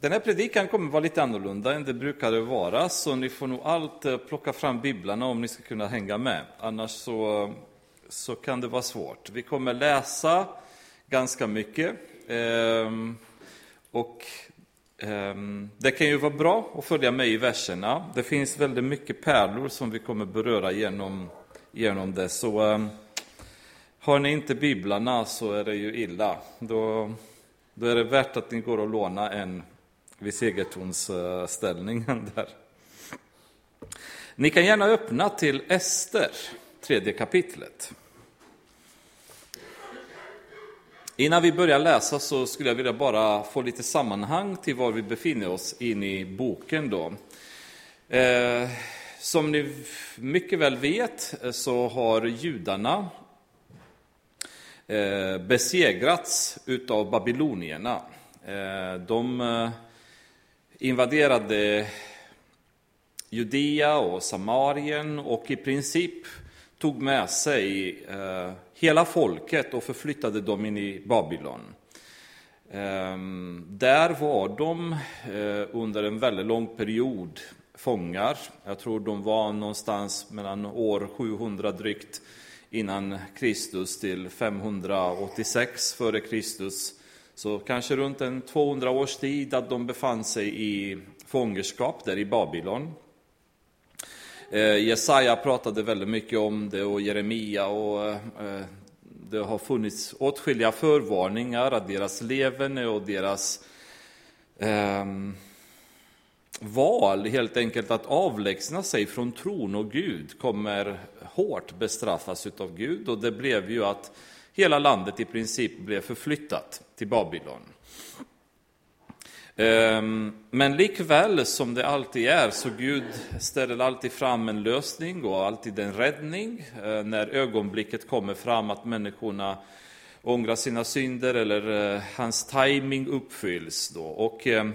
Den här predikan kommer vara lite annorlunda än det brukade vara, så ni får nog allt eh, plocka fram biblarna om ni ska kunna hänga med. Annars så, så kan det vara svårt. Vi kommer läsa ganska mycket. Ehm, och ehm, det kan ju vara bra att följa med i verserna. Det finns väldigt mycket pärlor som vi kommer beröra genom, genom det. Så ehm, har ni inte biblarna så är det ju illa. Då, då är det värt att ni går och lånar en vid segertonsställningen eh, där. Ni kan gärna öppna till Ester, tredje kapitlet. Innan vi börjar läsa så skulle jag vilja bara få lite sammanhang till var vi befinner oss in i boken. Då. Eh, som ni mycket väl vet eh, så har judarna eh, besegrats utav babylonierna. Eh, de eh, invaderade Judea och Samarien och i princip tog med sig eh, hela folket och förflyttade dem in i Babylon. Ehm, där var de eh, under en väldigt lång period fångar. Jag tror de var någonstans mellan år 700 drygt innan Kristus till 586 före Kristus så kanske runt en 200 års tid att de befann sig i fångenskap där i Babylon. Eh, Jesaja pratade väldigt mycket om det och Jeremia och eh, det har funnits åtskilliga förvarningar att deras leverne och deras eh, val helt enkelt att avlägsna sig från tron och Gud kommer hårt bestraffas utav Gud och det blev ju att hela landet i princip blev förflyttat till Babylon. Ehm, men likväl som det alltid är, så Gud ställer alltid fram en lösning och alltid en räddning eh, när ögonblicket kommer fram att människorna ångrar sina synder eller eh, hans timing uppfylls. Då. Och, ehm,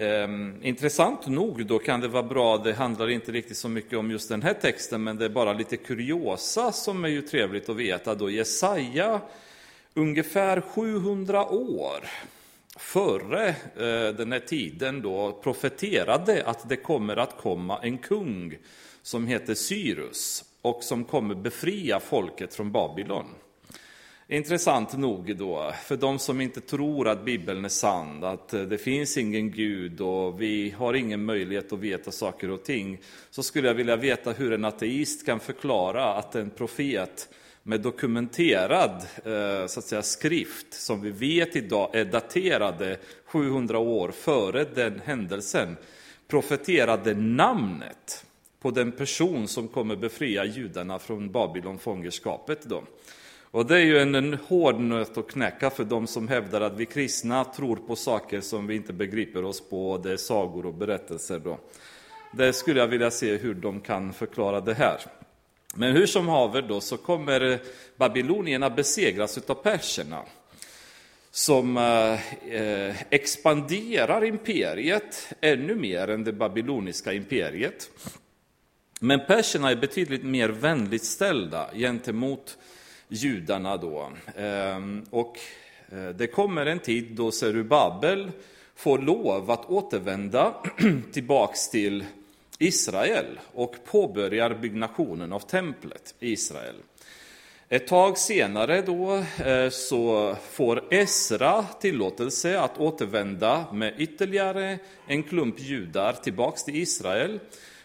ehm, intressant nog då kan det vara bra, det handlar inte riktigt så mycket om just den här texten, men det är bara lite kuriosa som är ju trevligt att veta. Då Jesaja ungefär 700 år före eh, den här tiden då profeterade att det kommer att komma en kung som heter Cyrus och som kommer befria folket från Babylon. Intressant nog då, för de som inte tror att Bibeln är sann, att eh, det finns ingen Gud och vi har ingen möjlighet att veta saker och ting, så skulle jag vilja veta hur en ateist kan förklara att en profet med dokumenterad eh, så att säga, skrift som vi vet idag är daterade 700 år före den händelsen, profeterade namnet på den person som kommer befria judarna från Babylonfångenskapet. Då. Och det är ju en, en hård nöt att knäcka för de som hävdar att vi kristna tror på saker som vi inte begriper oss på, det är sagor och berättelser. Då. Det skulle jag vilja se hur de kan förklara det här. Men hur som haver då så kommer eh, babylonierna besegras av perserna som eh, eh, expanderar imperiet ännu mer än det babyloniska imperiet. Men perserna är betydligt mer vänligt ställda gentemot judarna då. Ehm, och eh, det kommer en tid då Zerubabel får lov att återvända tillbaks till Israel och påbörjar byggnationen av templet i Israel. Ett tag senare då eh, så får Esra tillåtelse att återvända med ytterligare en klump judar tillbaks till Israel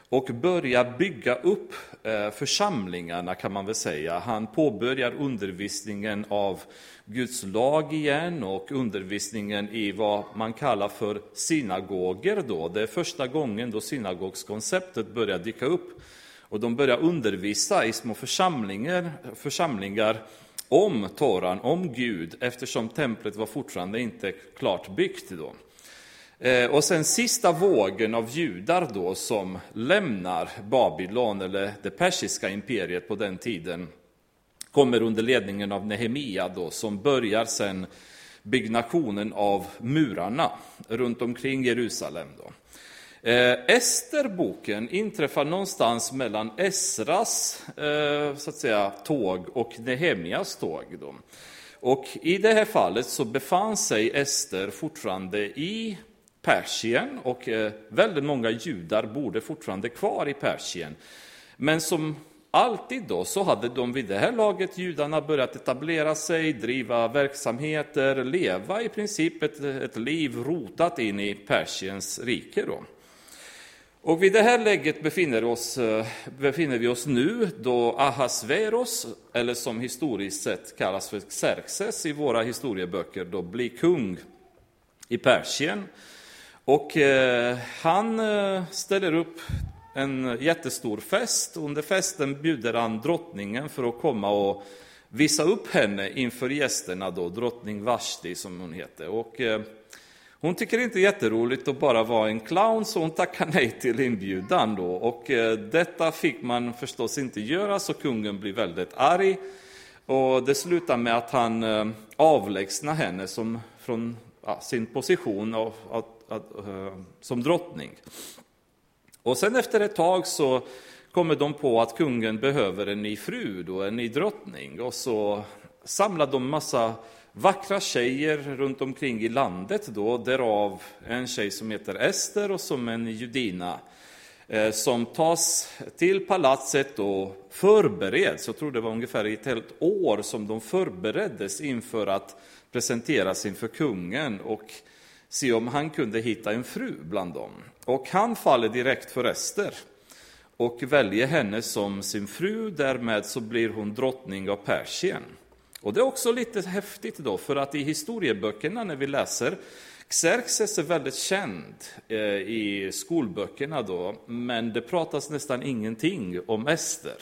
och börja bygga upp Eh, församlingarna kan man väl säga. Han påbörjar undervisningen av Guds lag igen och undervisningen i vad man kallar för synagoger. Då. Det är första gången då synagogskonceptet börjar dyka upp. Och de börjar undervisa i små församlingar, församlingar om Toran, om Gud, eftersom templet var fortfarande inte klart byggt då. Eh, och sen sista vågen av judar då som lämnar Babylon, eller det persiska imperiet på den tiden, kommer under ledningen av Nehemia då, som börjar sen byggnationen av murarna runt omkring Jerusalem. Då. Eh, Esterboken inträffar någonstans mellan Esras eh, så att säga, tåg och Nehemias tåg. Då. Och I det här fallet så befann sig Ester fortfarande i Persien och eh, väldigt många judar bodde fortfarande kvar i Persien. Men som alltid då så hade de vid det här laget, judarna, börjat etablera sig, driva verksamheter, leva i princip ett, ett liv rotat in i Persiens rike. Då. Och vid det här läget befinner, oss, eh, befinner vi oss nu då Ahasveros, eller som historiskt sett kallas för Xerxes i våra historieböcker, då blir kung i Persien. Och eh, han eh, ställer upp en jättestor fest. Under festen bjuder han drottningen för att komma och visa upp henne inför gästerna, då, drottning Vashti som hon heter. Och, eh, hon tycker inte det är jätteroligt att bara vara en clown, så hon tackar nej till inbjudan. Då. Och, eh, detta fick man förstås inte göra, så kungen blir väldigt arg. Och det slutar med att han eh, avlägsnar henne som, från ja, sin position och, att, att, uh, som drottning. Och sen efter ett tag så kommer de på att kungen behöver en ny fru, då, en ny drottning. Och så samlar de massa vackra tjejer runt omkring i landet, då, därav en tjej som heter Ester och som en judina eh, som tas till palatset och förbereds. Jag tror det var ungefär ett helt år som de förbereddes inför att presenteras inför kungen och se om han kunde hitta en fru bland dem. Och han faller direkt för Ester och väljer henne som sin fru, därmed så blir hon drottning av Persien. Och det är också lite häftigt då, för att i historieböckerna när vi läser Xerxes är väldigt känd eh, i skolböckerna då, men det pratas nästan ingenting om Ester.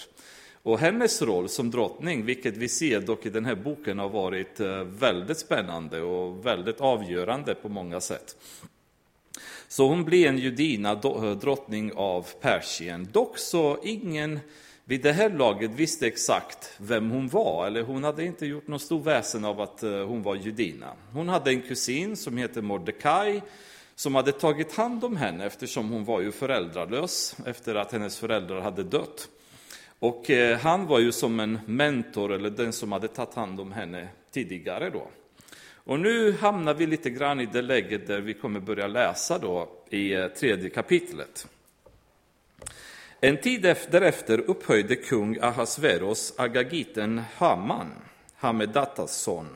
Och hennes roll som drottning, vilket vi ser dock i den här boken, har varit eh, väldigt spännande och väldigt avgörande på många sätt. Så hon blir en judina, eh, drottning av Persien. Dock så ingen vid det här laget visste exakt vem hon var, eller hon hade inte gjort någon stor väsen av att eh, hon var judina. Hon hade en kusin som heter Mordecai, som hade tagit hand om henne eftersom hon var ju föräldralös efter att hennes föräldrar hade dött. Och eh, han var ju som en mentor, eller den som hade tagit hand om henne tidigare. Då. Och nu hamnar vi lite grann i det läget där vi kommer börja läsa då i eh, tredje kapitlet. En tid därefter upphöjde kung Ahasveros agagiten Haman, Hamedatas son,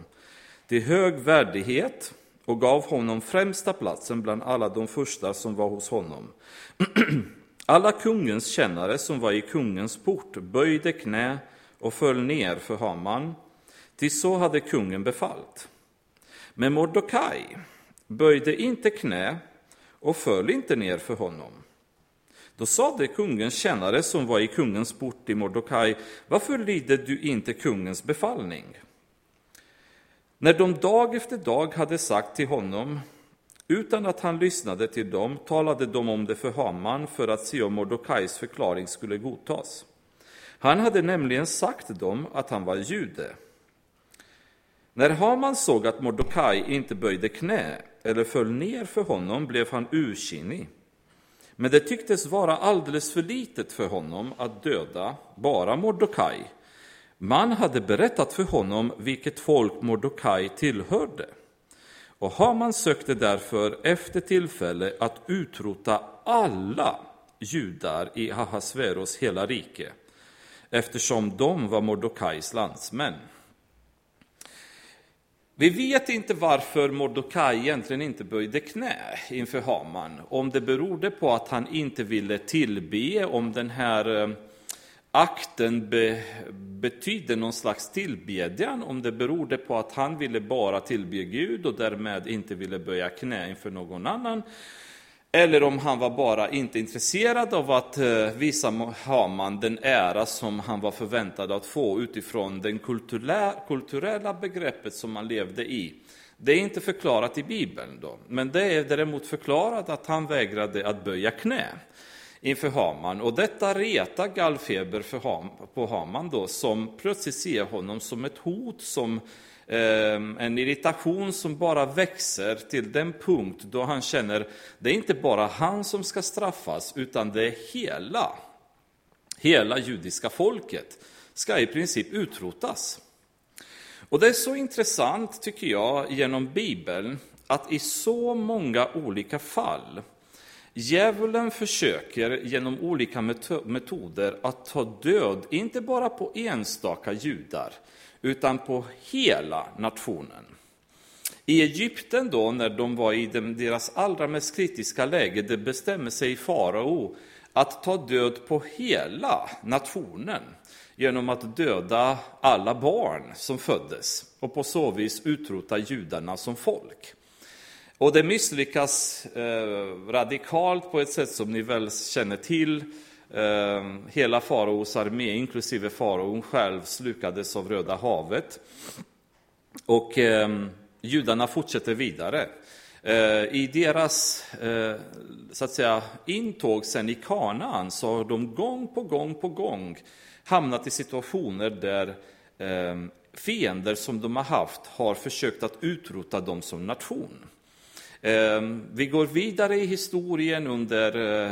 till hög värdighet och gav honom främsta platsen bland alla de första som var hos honom. Alla kungens tjänare som var i kungens port böjde knä och föll ner för Haman, till så hade kungen befallt. Men Mordokaj böjde inte knä och föll inte ner för honom. Då sade kungens tjänare som var i kungens port i Mordokaj, varför lider du inte kungens befallning? När de dag efter dag hade sagt till honom, utan att han lyssnade till dem talade de om det för Haman för att se om Mordokais förklaring skulle godtas. Han hade nämligen sagt dem att han var jude. När Haman såg att Mordokaj inte böjde knä eller föll ner för honom blev han ursinnig. Men det tycktes vara alldeles för litet för honom att döda bara Mordokaj. Man hade berättat för honom vilket folk Mordokaj tillhörde. Och Haman sökte därför efter tillfälle att utrota alla judar i Ahasveros hela rike, eftersom de var Mordokais landsmän. Vi vet inte varför Mordokaj egentligen inte böjde knä inför Haman. Om det berodde på att han inte ville tillbe, om den här eh, akten be, betydde någon slags tillbedjan, om det berodde på att han ville bara tillbe Gud och därmed inte ville böja knä inför någon annan, eller om han var bara inte intresserad av att eh, visa Haman den ära som han var förväntad att få utifrån det kulturella begreppet som han levde i. Det är inte förklarat i Bibeln, då, men det är däremot förklarat att han vägrade att böja knä inför Haman. Och detta retar gallfeber för Ham, på Haman då, som plötsligt ser honom som ett hot, som eh, en irritation som bara växer till den punkt då han känner, det är inte bara han som ska straffas, utan det är hela, hela judiska folket ska i princip utrotas. Och det är så intressant, tycker jag, genom Bibeln, att i så många olika fall Djävulen försöker genom olika metoder att ta död, inte bara på enstaka judar, utan på hela nationen. I Egypten då, när de var i deras allra mest kritiska läge, det bestämmer sig farao att ta död på hela nationen genom att döda alla barn som föddes och på så vis utrota judarna som folk. Och det misslyckas eh, radikalt på ett sätt som ni väl känner till. Eh, hela faraos armé, inklusive faraon själv, slukades av Röda havet. Och eh, judarna fortsätter vidare. Eh, I deras eh, så att säga, intåg sen i Kanaan så har de gång på gång på gång hamnat i situationer där eh, fiender som de har haft har försökt att utrota dem som nation. Ehm, vi går vidare i historien under, eh,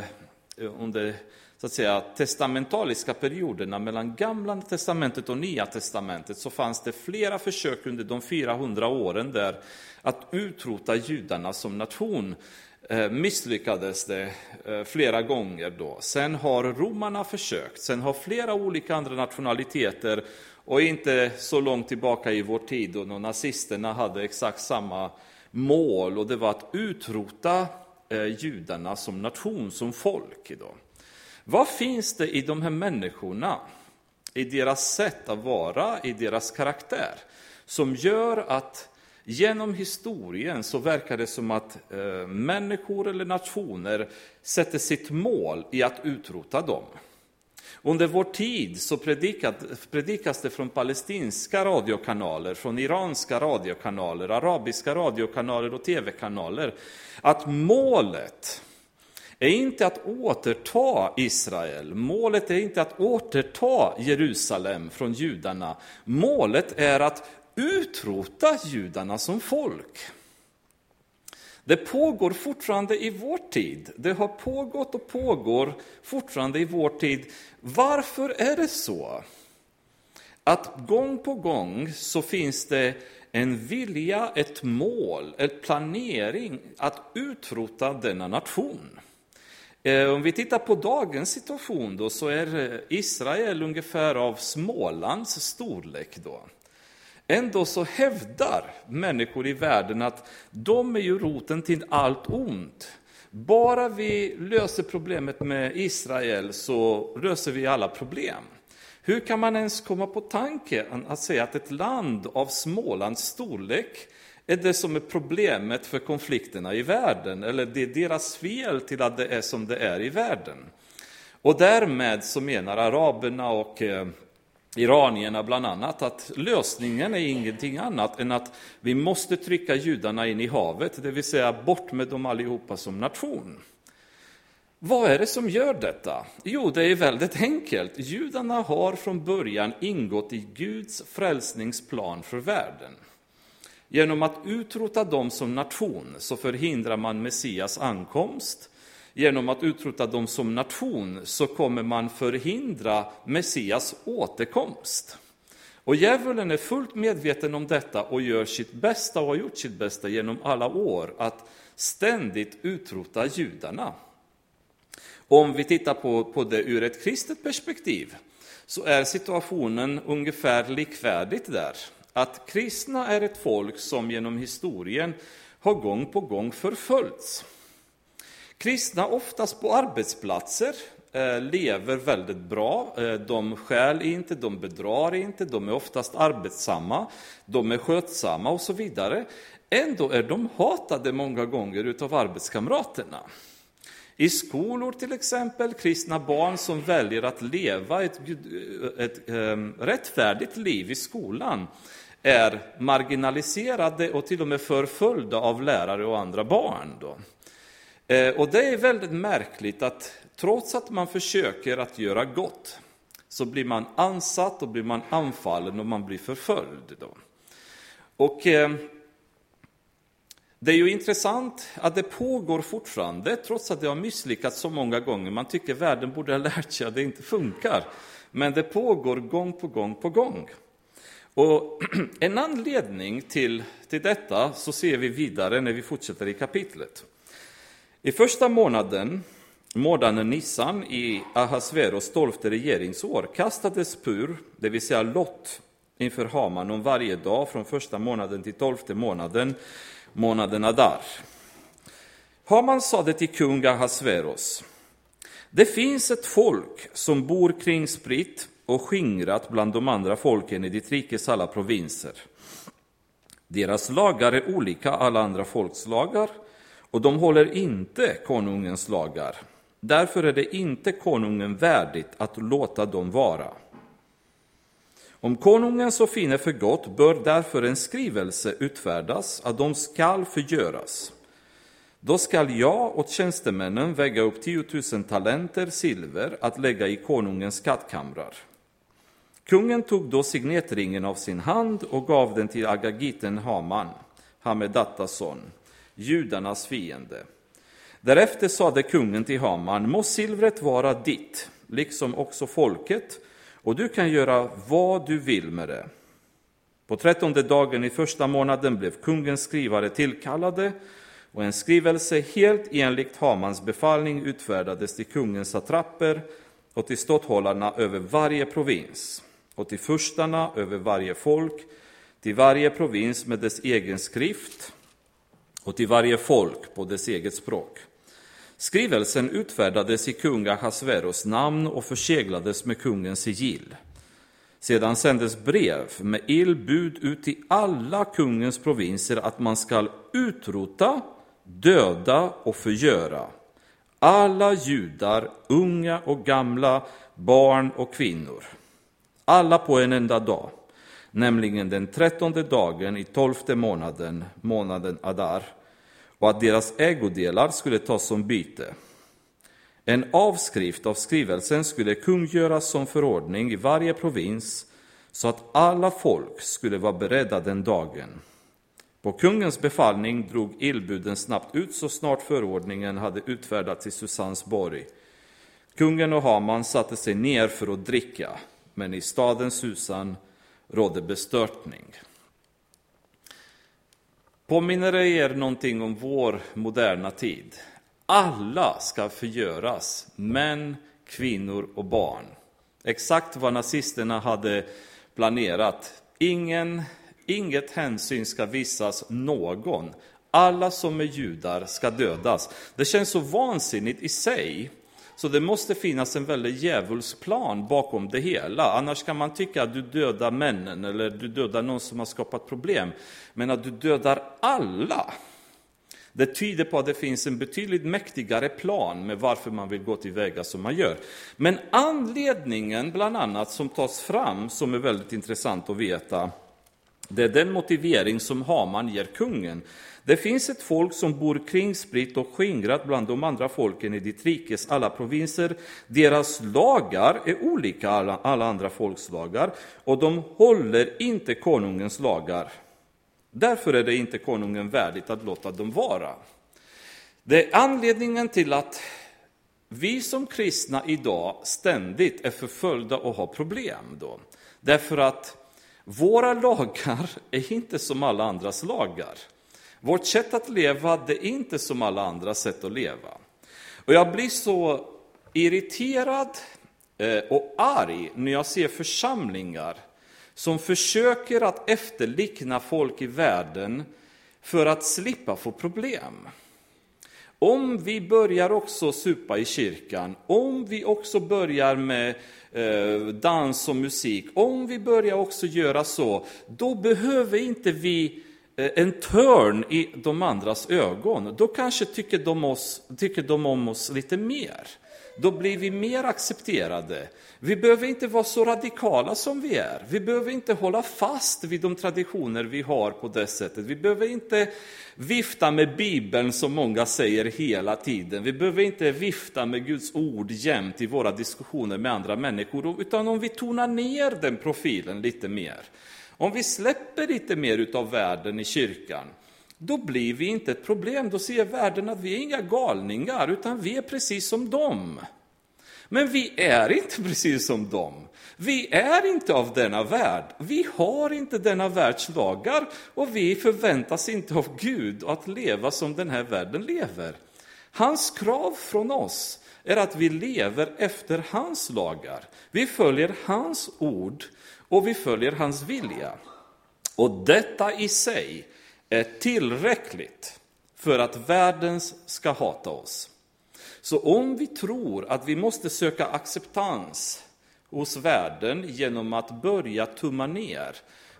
under så att säga, testamentaliska perioderna. Mellan Gamla testamentet och Nya testamentet så fanns det flera försök under de 400 åren där att utrota judarna som nation. Eh, misslyckades det eh, flera gånger då. Sen har romarna försökt, sen har flera olika andra nationaliteter och inte så långt tillbaka i vår tid då nazisterna hade exakt samma mål och det var att utrota eh, judarna som nation, som folk. Idag. Vad finns det i de här människorna, i deras sätt att vara, i deras karaktär, som gör att genom historien så verkar det som att eh, människor eller nationer sätter sitt mål i att utrota dem. Under vår tid så predikas det från palestinska radiokanaler, från iranska radiokanaler, arabiska radiokanaler och tv-kanaler att målet är inte att återta Israel, målet är inte att återta Jerusalem från judarna. Målet är att utrota judarna som folk. Det pågår fortfarande i vår tid. Det har pågått och pågår fortfarande i vår tid. Varför är det så? Att gång på gång så finns det en vilja, ett mål, en planering att utrota denna nation. Eh, om vi tittar på dagens situation då, så är eh, Israel ungefär av Smålands storlek. Då. Ändå så hävdar människor i världen att de är ju roten till allt ont. Bara vi löser problemet med Israel så löser vi alla problem. Hur kan man ens komma på tanken att säga att ett land av Smålands storlek är det som är problemet för konflikterna i världen, eller det är deras fel till att det är som det är i världen. Och därmed så menar araberna och eh, iranierna bland annat att lösningen är ingenting annat än att vi måste trycka judarna in i havet, det vill säga bort med dem allihopa som nation. Vad är det som gör detta? Jo, det är väldigt enkelt. Judarna har från början ingått i Guds frälsningsplan för världen. Genom att utrota dem som nation så förhindrar man Messias ankomst. Genom att utrota dem som nation så kommer man förhindra Messias återkomst. Och djävulen är fullt medveten om detta och gör sitt bästa och har gjort sitt bästa genom alla år att ständigt utrota judarna. Om vi tittar på, på det ur ett kristet perspektiv så är situationen ungefär likvärdigt där att kristna är ett folk som genom historien har gång på gång förföljts. Kristna, oftast på arbetsplatser, eh, lever väldigt bra. Eh, de stjäl inte, de bedrar inte, de är oftast arbetsamma, de är skötsamma och så vidare. Ändå är de hatade många gånger utav arbetskamraterna. I skolor till exempel, kristna barn som väljer att leva ett, eh, ett, ett, rättfärdigt liv i skolan är marginaliserade och till och med förföljda av lärare och andra barn. Då. Eh, och det är väldigt märkligt att trots att man försöker att göra gott så blir man ansatt och blir man anfallen och man blir förföljd. Då. Och eh, det är ju intressant att det pågår fortfarande, trots att det har misslyckats så många gånger. Man tycker världen borde ha lärt sig att det inte funkar. Men det pågår gång på gång på gång. Och en anledning till, till detta så ser vi vidare när vi fortsätter i kapitlet. I första månaden, månaden Nissan i Ahasveros tolfte regeringsår, kastades pur, det vill säga lott, inför Haman om varje dag från första månaden till tolfte månaden, månaden Adar. Haman sade till kung Ahasveros, det finns ett folk som bor kring spritt och skingrat bland de andra folken i ditt rikes alla provinser. Deras lagar är olika alla andra folks lagar, och de håller inte konungens lagar. Därför är det inte konungen värdigt att låta dem vara. Om konungen så finner för gott bör därför en skrivelse utfärdas att de skall förgöras. Då skall jag åt tjänstemännen väga upp 10 000 talenter silver att lägga i konungens skattkamrar. Kungen tog då signetringen av sin hand och gav den till Agagiten Haman, Hamedattas son, judarnas fiende. Därefter sade kungen till Haman, må silvret vara ditt, liksom också folket, och du kan göra vad du vill med det. På trettonde dagen i första månaden blev kungens skrivare tillkallade och en skrivelse helt enligt Hamans befallning utfärdades till kungens satrapper och till ståthållarna över varje provins och till furstarna över varje folk, till varje provins med dess egen skrift och till varje folk på dess eget språk. Skrivelsen utfärdades i kung Ahasveros namn och förseglades med kungens sigill. Sedan sändes brev med illbud ut till alla kungens provinser att man skall utrota, döda och förgöra alla judar, unga och gamla, barn och kvinnor. Alla på en enda dag, nämligen den trettonde dagen i tolfte månaden, månaden Adar, och att deras ägodelar skulle tas som byte. En avskrift av skrivelsen skulle kungöras som förordning i varje provins så att alla folk skulle vara beredda den dagen. På kungens befallning drog illbuden snabbt ut så snart förordningen hade utfärdats i Susansborg. Kungen och Haman satte sig ner för att dricka, men i staden Susan rådde bestörtning. Påminner det er någonting om vår moderna tid? Alla ska förgöras, män, kvinnor och barn. Exakt vad nazisterna hade planerat. Ingen, inget hänsyn ska visas någon. Alla som är judar ska dödas. Det känns så vansinnigt i sig så det måste finnas en väldigt djävulsplan bakom det hela. Annars kan man tycka att du dödar männen eller du dödar någon som har skapat problem. Men att du dödar alla, det tyder på att det finns en betydligt mäktigare plan med varför man vill gå tillväga som man gör. Men anledningen, bland annat, som tas fram, som är väldigt intressant att veta, det är den motivering som Haman ger kungen. Det finns ett folk som bor kringspritt och skingrat bland de andra folken i ditt rikes alla provinser. Deras lagar är olika alla, alla andra folks lagar och de håller inte konungens lagar. Därför är det inte konungen värdigt att låta dem vara. Det är anledningen till att vi som kristna idag ständigt är förföljda och har problem. Då. Därför att våra lagar är inte som alla andras lagar. Vårt sätt att leva, det är inte som alla andra sätt att leva. Och jag blir så irriterad eh, och arg när jag ser församlingar som försöker att efterlikna folk i världen för att slippa få problem. Om vi börjar också supa i kyrkan, om vi också börjar med eh, dans och musik, om vi börjar också göra så, då behöver inte vi Eh, en törn i de andras ögon, då kanske tycker de, oss, tycker de om oss lite mer. Då blir vi mer accepterade. Vi behöver inte vara så radikala som vi är. Vi behöver inte hålla fast vid de traditioner vi har på det sättet. Vi behöver inte vifta med Bibeln som många säger hela tiden. Vi behöver inte vifta med Guds ord jämt i våra diskussioner med andra människor, utan om vi tonar ner den profilen lite mer om vi släpper lite mer utav världen i kyrkan, då blir vi inte ett problem. Då ser världen att vi är inga galningar, utan vi är precis som dem. Men vi är inte precis som dem. Vi är inte av denna värld. Vi har inte denna världs lagar och vi förväntas inte av Gud att leva som den här världen lever. Hans krav från oss är att vi lever efter hans lagar. Vi följer hans ord och vi följer hans vilja. Och detta i sig är tillräckligt för att världen ska hata oss. Så om vi tror att vi måste söka acceptans hos världen genom att börja tumma ner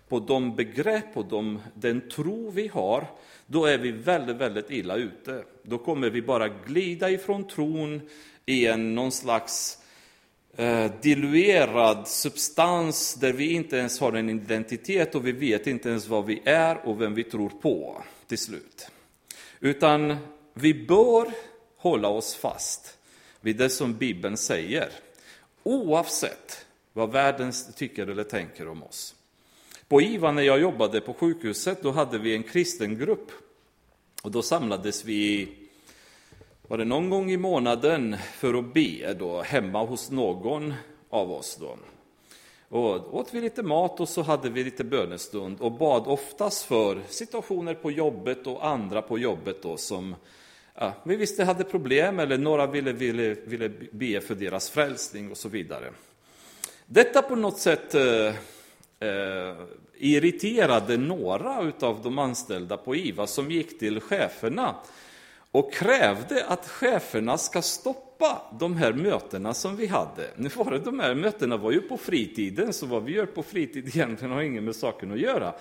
på de begrepp och de, den tro vi har, då är vi väldigt, väldigt illa ute. Då kommer vi bara glida ifrån tron i en någon slags eh, Eh, diluerad substans där vi inte ens har en identitet och vi vet inte ens vad vi är och vem vi tror på till slut. Utan vi bör hålla oss fast vid det som Bibeln säger, oavsett vad världen tycker eller tänker om oss. På IVA när jag jobbade på sjukhuset, då hade vi en kristen grupp. Och då samlades vi, var det någon gång i månaden, för att be då, hemma hos någon av oss. Då. Och åt vi lite mat och så hade vi lite bönestund och bad oftast för situationer på jobbet och andra på jobbet då som ja, vi visste hade problem eller några ville, ville, ville be för deras frälsning och så vidare. Detta på något sätt eh, eh, irriterade några av de anställda på IVA som gick till cheferna och krävde att cheferna ska stoppa de här mötena som vi hade. Nu var det, de här mötena var ju på fritiden, så vad vi gör på fritid egentligen har inget med saken att göra.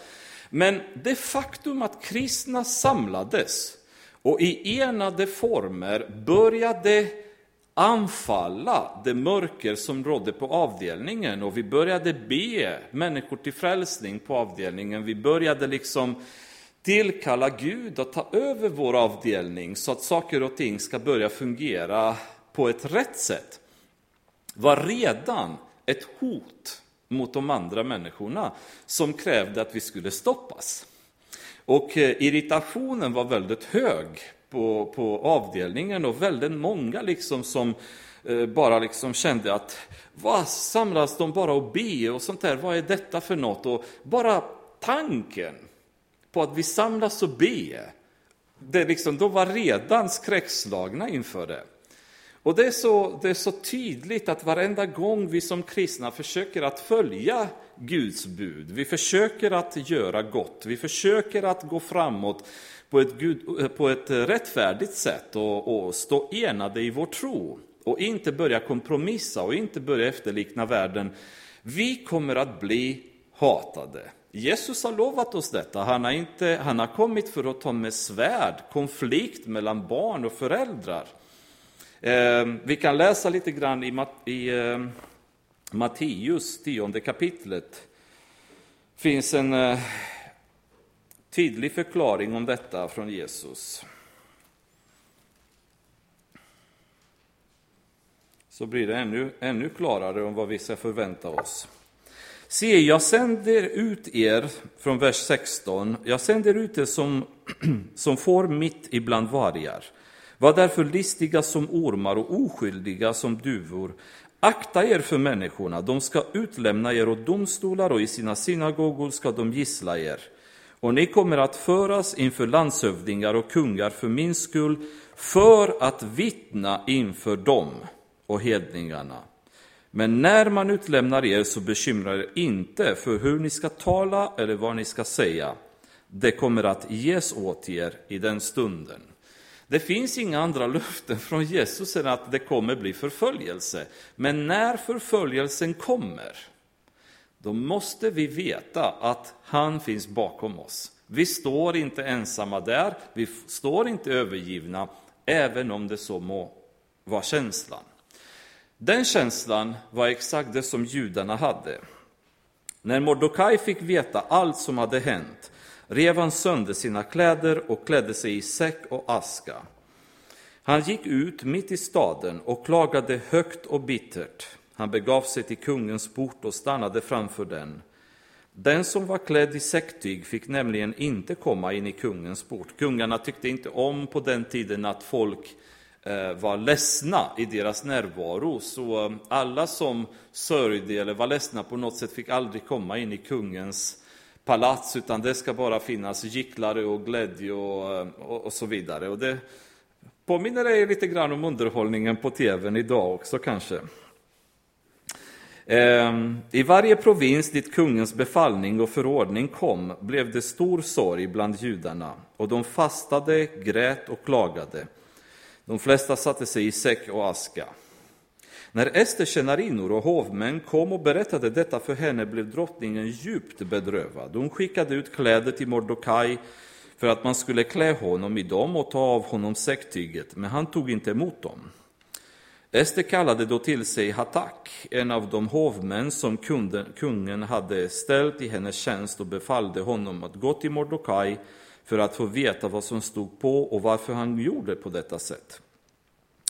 Men det faktum att kristna samlades och i enade former började anfalla det mörker som rådde på avdelningen och vi började be människor till frälsning på avdelningen. Vi började liksom tillkalla Gud att ta över vår avdelning så att saker och ting ska börja fungera på ett rätt sätt. var redan ett hot mot de andra människorna som krävde att vi skulle stoppas. Och eh, irritationen var väldigt hög på, på avdelningen och väldigt många liksom som eh, bara liksom kände att vad samlas de bara och be och sånt där, vad är detta för något? Och bara tanken på att vi samlas och be, det liksom, de var redan skräckslagna inför det. Och det är, så, det är så tydligt att varenda gång vi som kristna försöker att följa Guds bud, vi försöker att göra gott, vi försöker att gå framåt på ett, Gud, på ett rättfärdigt sätt och, och stå enade i vår tro och inte börja kompromissa och inte börja efterlikna världen, vi kommer att bli hatade. Jesus har lovat oss detta. Han har, inte, han har kommit för att ta med svärd, konflikt mellan barn och föräldrar. Eh, vi kan läsa lite grann i, i eh, Matteus, tionde kapitlet. finns en eh, tydlig förklaring om detta från Jesus. Så blir det ännu, ännu klarare om vad vi ska förvänta oss. Se, jag sänder ut er, från vers 16, jag sänder ut er som, som får mitt ibland vargar. Var därför listiga som ormar och oskyldiga som duvor. Akta er för människorna, de ska utlämna er åt domstolar och i sina synagogor ska de gissla er. Och ni kommer att föras inför landshövdingar och kungar för min skull, för att vittna inför dem och hedningarna. Men när man utlämnar er så bekymra er inte för hur ni ska tala eller vad ni ska säga. Det kommer att ges åt er i den stunden. Det finns inga andra löften från Jesus än att det kommer bli förföljelse. Men när förföljelsen kommer, då måste vi veta att han finns bakom oss. Vi står inte ensamma där, vi står inte övergivna, även om det så må vara känslan. Den känslan var exakt det som judarna hade. När Mordokaj fick veta allt som hade hänt rev han sönder sina kläder och klädde sig i säck och aska. Han gick ut mitt i staden och klagade högt och bittert. Han begav sig till kungens port och stannade framför den. Den som var klädd i säcktyg fick nämligen inte komma in i kungens port. Kungarna tyckte inte om på den tiden att folk eh, Eh, var ledsna i deras närvaro. Så eh, alla som sörjde eller var ledsna på något sätt fick aldrig komma in i kungens palats, utan det ska bara finnas gycklare och glädje och, eh, och, och så vidare. Och det påminner dig lite grann om underhållningen på tvn idag också kanske. Ehm, I varje provins dit kungens befallning och förordning kom blev det stor sorg bland judarna, och de fastade, grät och klagade. De flesta satte sig i säck och aska. När Esters tjänarinnor och hovmän kom och berättade detta för henne blev drottningen djupt bedrövad. Hon skickade ut kläder till Mordokaj för att man skulle klä honom i dem och ta av honom säcktyget, men han tog inte emot dem. Ester kallade då till sig Hatak, en av de hovmän som kungen hade ställt i hennes tjänst och befallde honom att gå till Mordokaj för att få veta vad som stod på och varför han gjorde på detta sätt.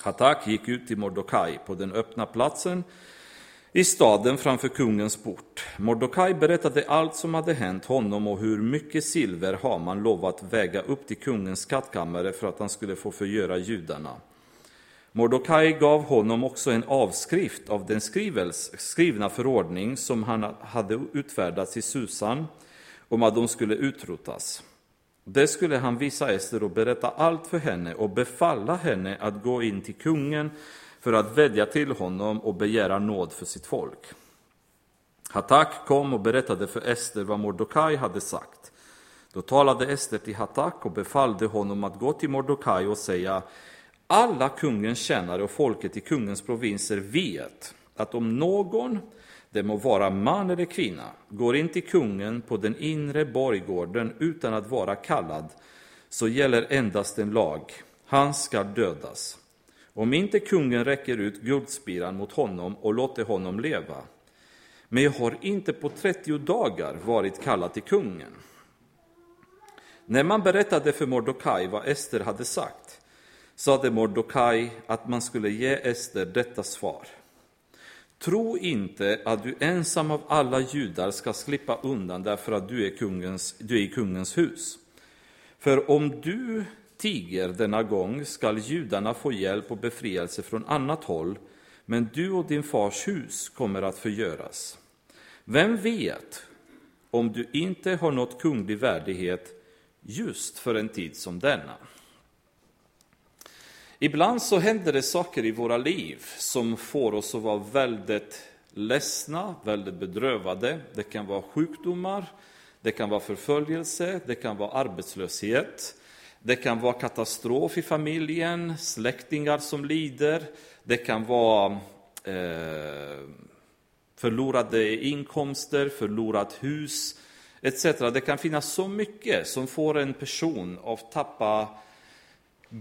Hatak gick ut till Mordokaj på den öppna platsen i staden framför kungens port. Mordokaj berättade allt som hade hänt honom och hur mycket silver Haman lovat väga upp till kungens skattkammare för att han skulle få förgöra judarna. Mordokaj gav honom också en avskrift av den skrivna förordning som han hade utfärdats i Susan om att de skulle utrotas. Det skulle han visa Ester och berätta allt för henne och befalla henne att gå in till kungen för att vädja till honom och begära nåd för sitt folk. Hatak kom och berättade för Ester vad Mordokaj hade sagt. Då talade Ester till Hatak och befallde honom att gå till Mordokaj och säga alla kungens tjänare och folket i kungens provinser vet att om någon, det må vara man eller kvinna, går in till kungen på den inre borggården utan att vara kallad, så gäller endast en lag. Han ska dödas. Om inte kungen räcker ut guldspiran mot honom och låter honom leva. Men jag har inte på 30 dagar varit kallad till kungen. När man berättade för Mordokaj vad Ester hade sagt sade Mordokaj att man skulle ge Ester detta svar. Tro inte att du ensam av alla judar ska slippa undan därför att du är, kungens, du är i kungens hus. För om du tiger denna gång skall judarna få hjälp och befrielse från annat håll, men du och din fars hus kommer att förgöras. Vem vet om du inte har nått kunglig värdighet just för en tid som denna? Ibland så händer det saker i våra liv som får oss att vara väldigt ledsna, väldigt bedrövade. Det kan vara sjukdomar, det kan vara förföljelse, det kan vara arbetslöshet. Det kan vara katastrof i familjen, släktingar som lider. Det kan vara eh, förlorade inkomster, förlorat hus etc. Det kan finnas så mycket som får en person att tappa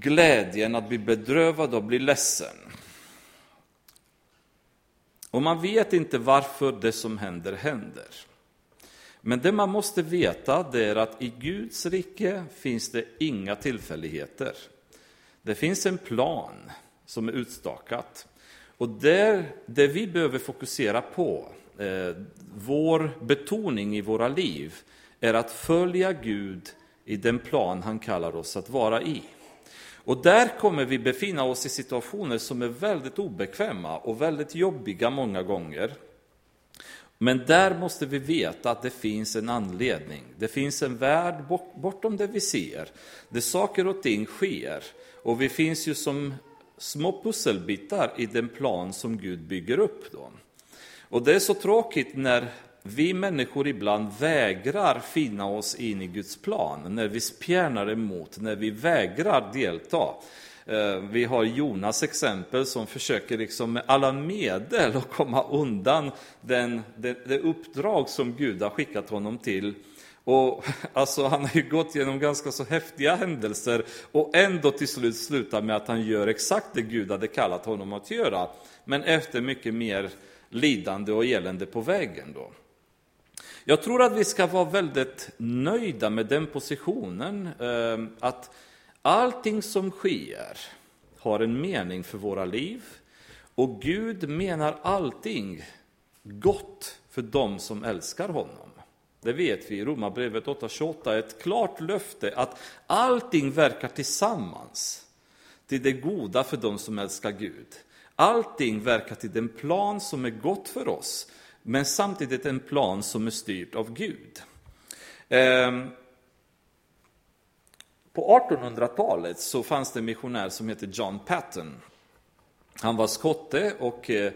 glädjen, att bli bedrövad och bli ledsen. Och man vet inte varför det som händer händer. Men det man måste veta det är att i Guds rike finns det inga tillfälligheter. Det finns en plan som är utstakat. Och där, det vi behöver fokusera på, eh, vår betoning i våra liv, är att följa Gud i den plan han kallar oss att vara i. Och där kommer vi befinna oss i situationer som är väldigt obekväma och väldigt jobbiga många gånger. Men där måste vi veta att det finns en anledning. Det finns en värld bortom det vi ser, där saker och ting sker. Och vi finns ju som små pusselbitar i den plan som Gud bygger upp. Då. Och det är så tråkigt när vi människor ibland vägrar finna oss in i Guds plan, när vi spjärnar emot, när vi vägrar delta. Eh, vi har Jonas exempel som försöker liksom med alla medel att komma undan den, det, det uppdrag som Gud har skickat honom till. Och alltså, han har ju gått igenom ganska så häftiga händelser och ändå till slut slutar med att han gör exakt det Gud hade kallat honom att göra. Men efter mycket mer lidande och elände på vägen. Då. Jag tror att vi ska vara väldigt nöjda med den positionen, ehm, att Allting som sker har en mening för våra liv och Gud menar allting gott för dem som älskar honom. Det vet vi i Romarbrevet 8.28, ett klart löfte att allting verkar tillsammans till det goda för dem som älskar Gud. Allting verkar till den plan som är gott för oss, men samtidigt en plan som är styrd av Gud. Ehm, på 1800-talet så fanns det en missionär som hette John Patton. Han var skotte och eh,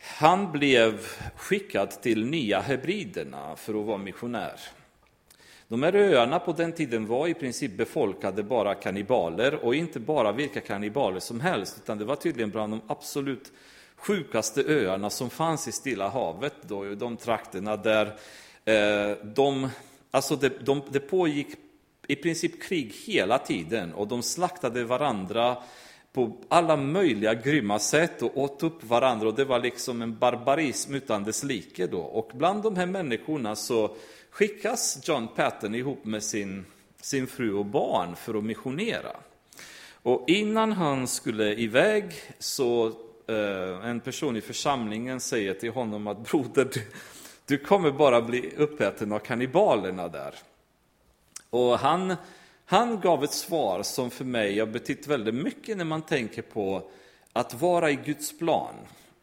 han blev skickad till Nya Hebriderna för att vara missionär. De här öarna på den tiden var i princip befolkade bara kannibaler och inte bara vilka kannibaler som helst, utan det var tydligen bland de absolut sjukaste öarna som fanns i Stilla havet, då, i de trakterna där eh, de, alltså det, de, det pågick i princip krig hela tiden och de slaktade varandra på alla möjliga grymma sätt och åt upp varandra och det var liksom en barbarism utan dess like då. Och bland de här människorna så skickas John Patton ihop med sin, sin fru och barn för att missionera. Och innan han skulle iväg så Eh, en person i församlingen säger till honom att broder, du, du kommer bara bli uppäten av kannibalerna där. Och han, han gav ett svar som för mig har betytt väldigt mycket när man tänker på att vara i Guds plan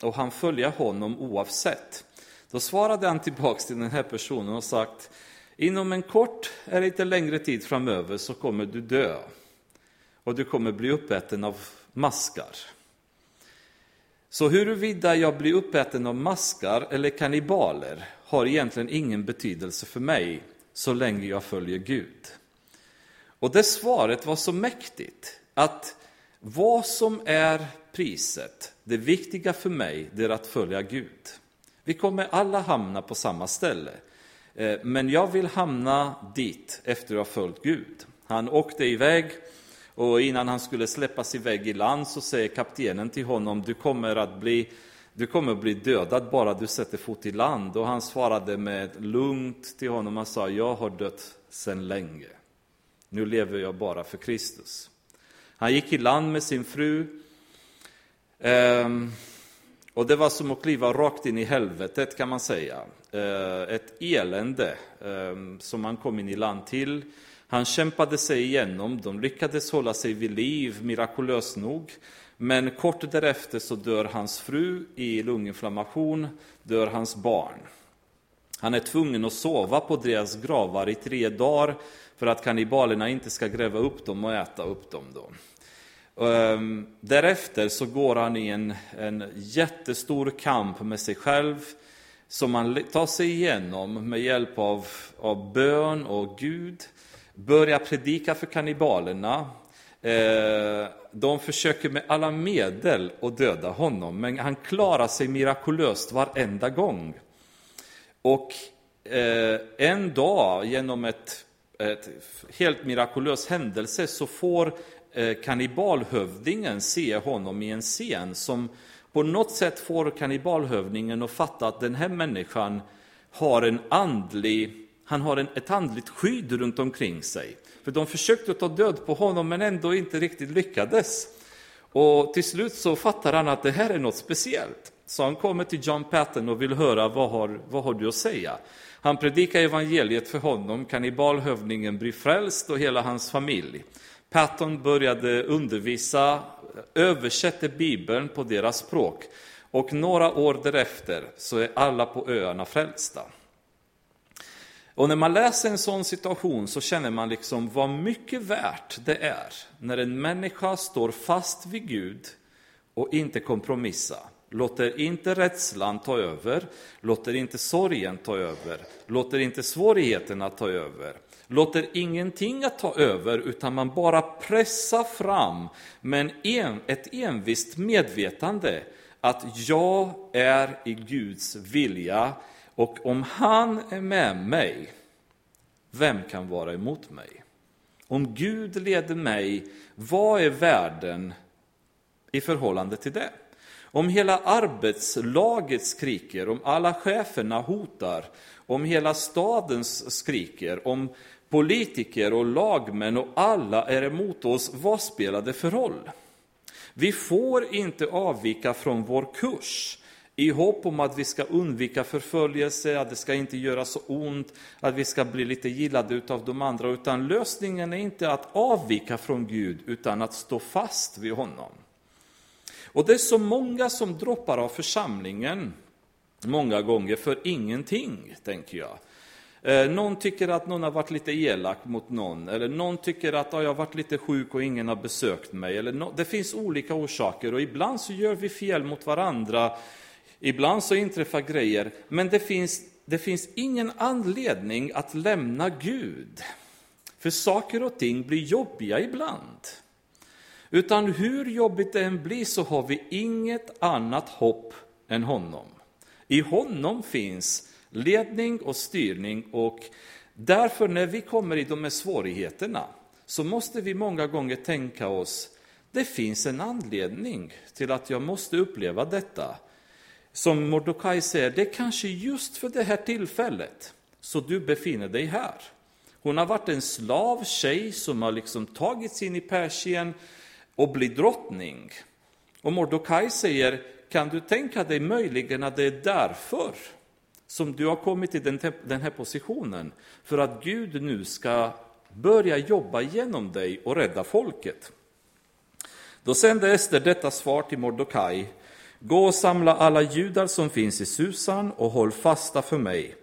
och han följa honom oavsett. Då svarade han tillbaks till den här personen och sagt Inom en kort eller lite längre tid framöver så kommer du dö och du kommer bli uppäten av maskar. Så huruvida jag blir uppäten av maskar eller kannibaler har egentligen ingen betydelse för mig så länge jag följer Gud. Och det svaret var så mäktigt att vad som är priset, det viktiga för mig, det är att följa Gud. Vi kommer alla hamna på samma ställe. Eh, men jag vill hamna dit efter att ha följt Gud. Han åkte iväg och innan han skulle släppas iväg i land så säger kaptenen till honom, du kommer att bli, du kommer att bli dödad bara du sätter fot i land. Och han svarade med lugnt till honom, han sa, jag har dött sedan länge. Nu lever jag bara för Kristus. Han gick i land med sin fru. Ehm, och det var som att kliva rakt in i helvetet kan man säga. Eh, ett elände ehm, som han kom in i land till. Han kämpade sig igenom, de lyckades hålla sig vid liv mirakulöst nog. Men kort därefter så dör hans fru i lunginflammation, dör hans barn. Han är tvungen att sova på deras gravar i tre dagar för att kannibalerna inte ska gräva upp dem och äta upp dem. Då. Ehm, därefter så går han i en, en jättestor kamp med sig själv som han tar sig igenom med hjälp av, av bön och Gud. Börjar predika för kannibalerna. Eh, de försöker med alla medel att döda honom, men han klarar sig mirakulöst varenda gång. Och eh, en dag, genom ett, ett helt mirakulös händelse, så får eh, kannibalhövdingen se honom i en scen som på något sätt får kannibalhövdingen att fatta att den här människan har en andlig, han har en, ett andligt skydd runt omkring sig. För de försökte ta död på honom men ändå inte riktigt lyckades. Och till slut så fattar han att det här är något speciellt. Så han kommer till John Patton och vill höra vad har, vad har du att säga. Han predikar evangeliet för honom, kannibalhövdingen blir frälst och hela hans familj. Patton började undervisa, översätter Bibeln på deras språk och några år därefter så är alla på öarna frälsta. Och när man läser en sån situation så känner man liksom vad mycket värt det är när en människa står fast vid Gud och inte kompromissar. Låter inte rädslan ta över, låter inte sorgen ta över, låter inte svårigheterna ta över låter ingenting att ta över, utan man bara pressar fram med en, ett envist medvetande att jag är i Guds vilja och om han är med mig, vem kan vara emot mig? Om Gud leder mig, vad är världen i förhållande till det? Om hela arbetslaget skriker, om alla cheferna hotar, om hela staden skriker, om politiker och lagmän och alla är emot oss, vad spelar det för roll? Vi får inte avvika från vår kurs i hopp om att vi ska undvika förföljelse, att det ska inte göra så ont, att vi ska bli lite gillade av de andra, utan lösningen är inte att avvika från Gud, utan att stå fast vid honom. Och det är så många som droppar av församlingen, många gånger för ingenting, tänker jag. Eh, någon tycker att någon har varit lite elak mot någon, eller någon tycker att jag har varit lite sjuk och ingen har besökt mig. Eller no det finns olika orsaker och ibland så gör vi fel mot varandra, ibland så inträffar grejer, men det finns, det finns ingen anledning att lämna Gud. För saker och ting blir jobbiga ibland. Utan hur jobbigt det än blir så har vi inget annat hopp än honom. I honom finns ledning och styrning och därför när vi kommer i de här svårigheterna så måste vi många gånger tänka oss, det finns en anledning till att jag måste uppleva detta. Som Mordokaj säger, det är kanske just för det här tillfället så du befinner dig här. Hon har varit en slav tjej som har liksom tagits in i Persien och blivit drottning. Och Mordokaj säger, kan du tänka dig möjligen att det är därför som du har kommit till den, den här positionen, för att Gud nu ska börja jobba genom dig och rädda folket. Då sände Ester detta svar till Mordokaj. Gå och samla alla judar som finns i Susan och håll fasta för mig.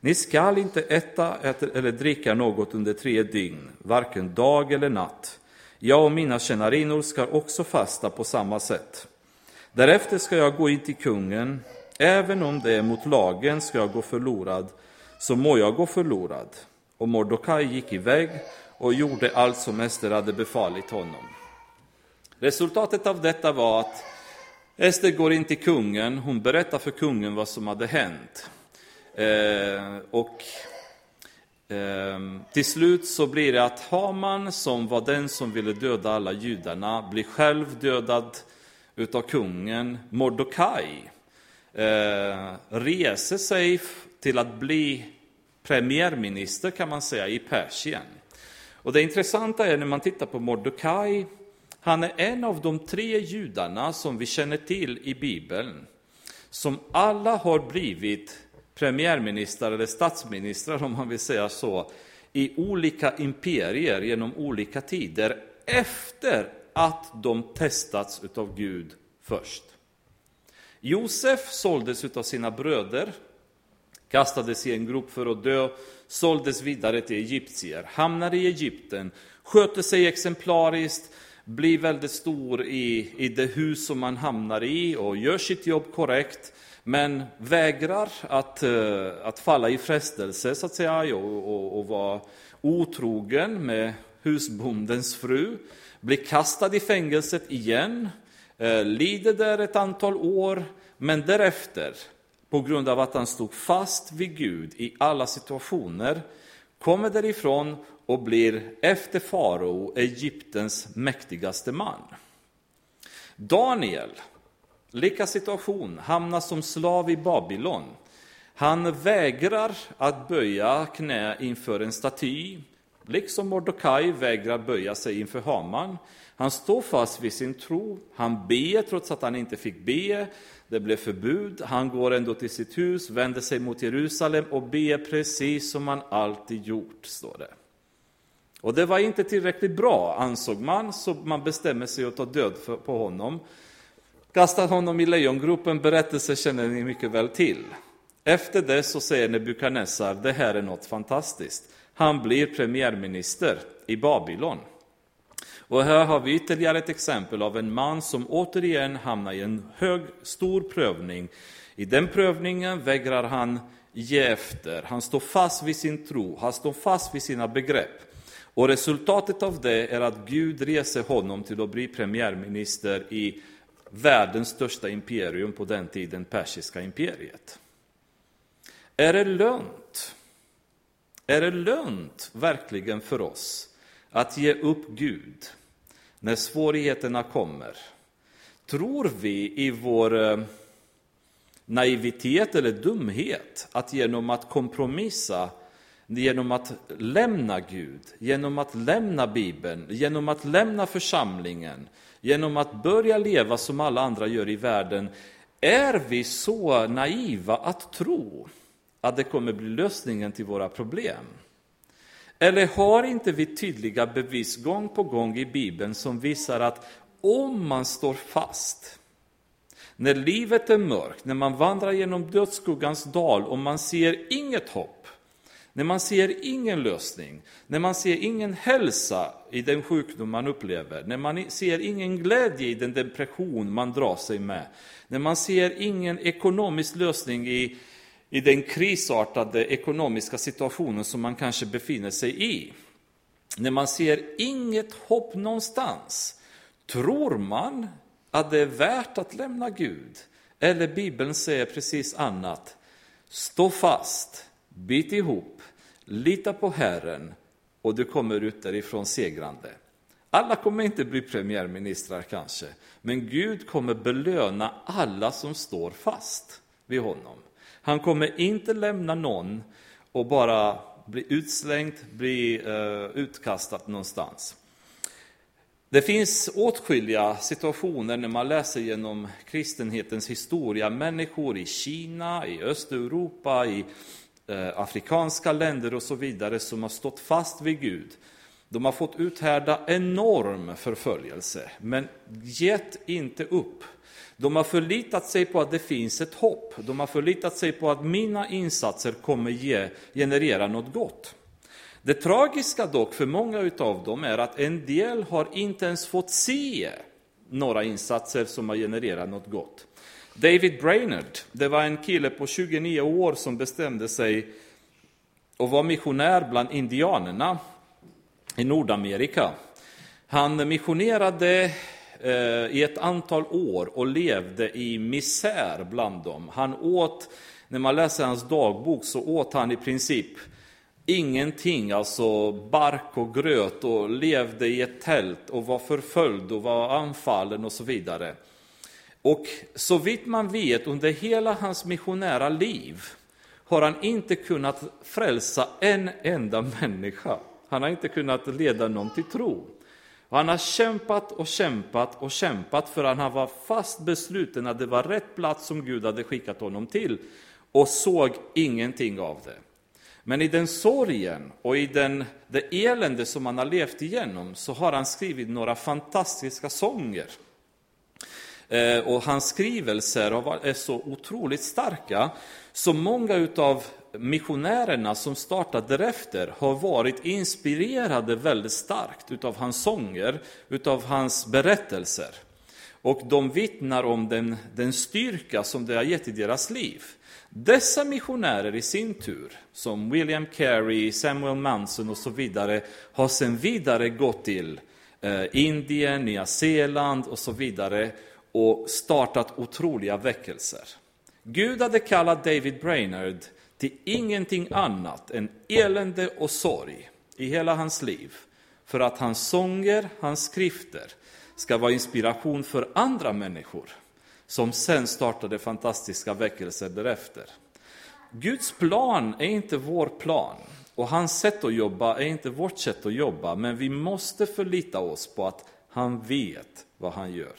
Ni skall inte äta eller dricka något under tre dygn, varken dag eller natt. Jag och mina tjänarinnor ska också fasta på samma sätt. Därefter ska jag gå in till kungen Även om det är mot lagen ska jag gå förlorad, så må jag gå förlorad. Och Mordokaj gick iväg och gjorde allt som Ester hade befallit honom. Resultatet av detta var att Ester går in till kungen, hon berättar för kungen vad som hade hänt. Eh, och eh, till slut så blir det att Haman, som var den som ville döda alla judarna, blir själv dödad utav kungen. Mordokaj eh, reser sig till att bli premiärminister kan man säga i Persien. Och det intressanta är när man tittar på Mordokaj, han är en av de tre judarna som vi känner till i Bibeln, som alla har blivit premiärministrar eller statsministrar om man vill säga så, i olika imperier genom olika tider efter att de testats av Gud först. Josef såldes av sina bröder, kastades i en grop för att dö, såldes vidare till egyptier, hamnade i Egypten, skötte sig exemplariskt, blir väldigt stor i, i det hus som man hamnar i och gör sitt jobb korrekt, men vägrar att, eh, att falla i frestelse så att säga och, och, och vara otrogen med husbondens fru, blir kastad i fängelset igen, eh, lider där ett antal år, men därefter, på grund av att han stod fast vid Gud i alla situationer, kommer därifrån och blir efter farao Egyptens mäktigaste man. Daniel, lika situation, hamnar som slav i Babylon. Han vägrar att böja knä inför en staty, liksom Mordokaj vägrar böja sig inför Haman. Han står fast vid sin tro, han ber trots att han inte fick be, det blev förbud, han går ändå till sitt hus, vänder sig mot Jerusalem och ber precis som han alltid gjort, står det. Och det var inte tillräckligt bra, ansåg man, så man bestämmer sig att ta död på honom. Kastar honom i lejongropen, berättelse känner ni mycket väl till. Efter det så säger Nebukadnessar, det här är något fantastiskt. Han blir premiärminister i Babylon. Och här har vi ytterligare ett exempel av en man som återigen hamnar i en hög, stor prövning. I den prövningen vägrar han ge efter, han står fast vid sin tro, han står fast vid sina begrepp. Och resultatet av det är att Gud reser honom till att bli premiärminister i världens största imperium på den tiden, persiska imperiet. Är det lönt? Är det lönt verkligen för oss att ge upp Gud när svårigheterna kommer? Tror vi i vår eh, naivitet eller dumhet att genom att kompromissa, genom att lämna Gud, genom att lämna Bibeln, genom att lämna församlingen, genom att börja leva som alla andra gör i världen, är vi så naiva att tro att det kommer bli lösningen till våra problem? Eller har inte vi tydliga bevis gång på gång i Bibeln som visar att om man står fast, när livet är mörkt, när man vandrar genom dödsskuggans dal och man ser inget hopp, när man ser ingen lösning, när man ser ingen hälsa i den sjukdom man upplever, när man ser ingen glädje i den depression man drar sig med, när man ser ingen ekonomisk lösning i, i den krisartade ekonomiska situationen som man kanske befinner sig i. När man ser inget hopp någonstans, tror man att det är värt att lämna Gud? Eller Bibeln säger precis annat. Stå fast, bit ihop, lita på Herren och du kommer ut därifrån segrande. Alla kommer inte bli premiärministrar kanske, men Gud kommer belöna alla som står fast vid honom. Han kommer inte lämna någon och bara bli utslängd, bli uh, utkastad någonstans. Det finns åtskilliga situationer när man läser genom kristenhetens historia, människor i Kina, i Östeuropa, i eh, afrikanska länder och så vidare som har stått fast vid Gud. De har fått uthärda enorm förföljelse, men gett inte upp. De har förlitat sig på att det finns ett hopp. De har förlitat sig på att mina insatser kommer ge, generera något gott. Det tragiska dock för många av dem är att en del har inte ens fått se några insatser som har genererat något gott. David Brainerd, det var en kille på 29 år som bestämde sig att vara missionär bland indianerna i Nordamerika. Han missionerade Eh, i ett antal år och levde i misär bland dem. Han åt, när man läser hans dagbok, så åt han i princip ingenting, alltså bark och gröt och levde i ett tält och var förföljd och var anfallen och så vidare. Och så vitt man vet under hela hans missionära liv har han inte kunnat frälsa en enda människa. Han har inte kunnat leda någon till tro. Och han har kämpat och kämpat och kämpat för han var fast besluten att det var rätt plats som Gud hade skickat honom till och såg ingenting av det. Men i den sorgen och i den, det elände som han har levt igenom så har han skrivit några fantastiska sånger. Eh, och hans skrivelser är så otroligt starka, så många av missionärerna som startade därefter har varit inspirerade väldigt starkt utav hans sånger, utav hans berättelser. Och de vittnar om den, den styrka som det har gett i deras liv. Dessa missionärer i sin tur, som William Carey, Samuel Manson och så vidare, har sedan vidare gått till eh, Indien, Nya Zeeland och så vidare och startat otroliga väckelser. Gud hade kallat David Brainerd till ingenting annat än elände och sorg i hela hans liv, för att hans sånger, hans skrifter, ska vara inspiration för andra människor som sen startade fantastiska väckelser därefter. Guds plan är inte vår plan och hans sätt att jobba är inte vårt sätt att jobba, men vi måste förlita oss på att han vet vad han gör.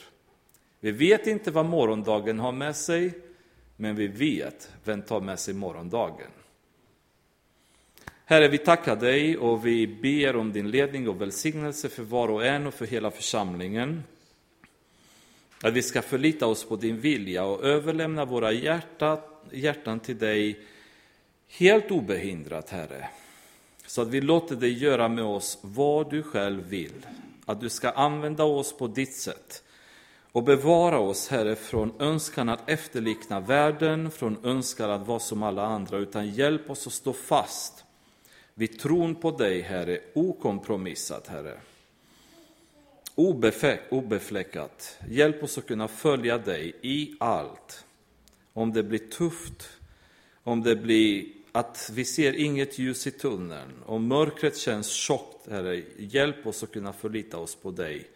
Vi vet inte vad morgondagen har med sig, men vi vet vem tar med sig morgondagen. Herre, vi tackar dig och vi ber om din ledning och välsignelse för var och en och för hela församlingen. Att vi ska förlita oss på din vilja och överlämna våra hjärta, hjärtan till dig helt obehindrat, Herre. Så att vi låter dig göra med oss vad du själv vill. Att du ska använda oss på ditt sätt. Och bevara oss, Herre, från önskan att efterlikna världen, från önskan att vara som alla andra, utan hjälp oss att stå fast vid tron på dig, Herre, okompromissat, Herre obefläckat. Hjälp oss att kunna följa dig i allt. Om det blir tufft, om det blir att vi ser inget ljus i tunneln, om mörkret känns tjockt, Herre, hjälp oss att kunna förlita oss på dig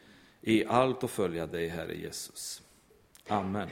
i allt och följa dig, Herre Jesus. Amen.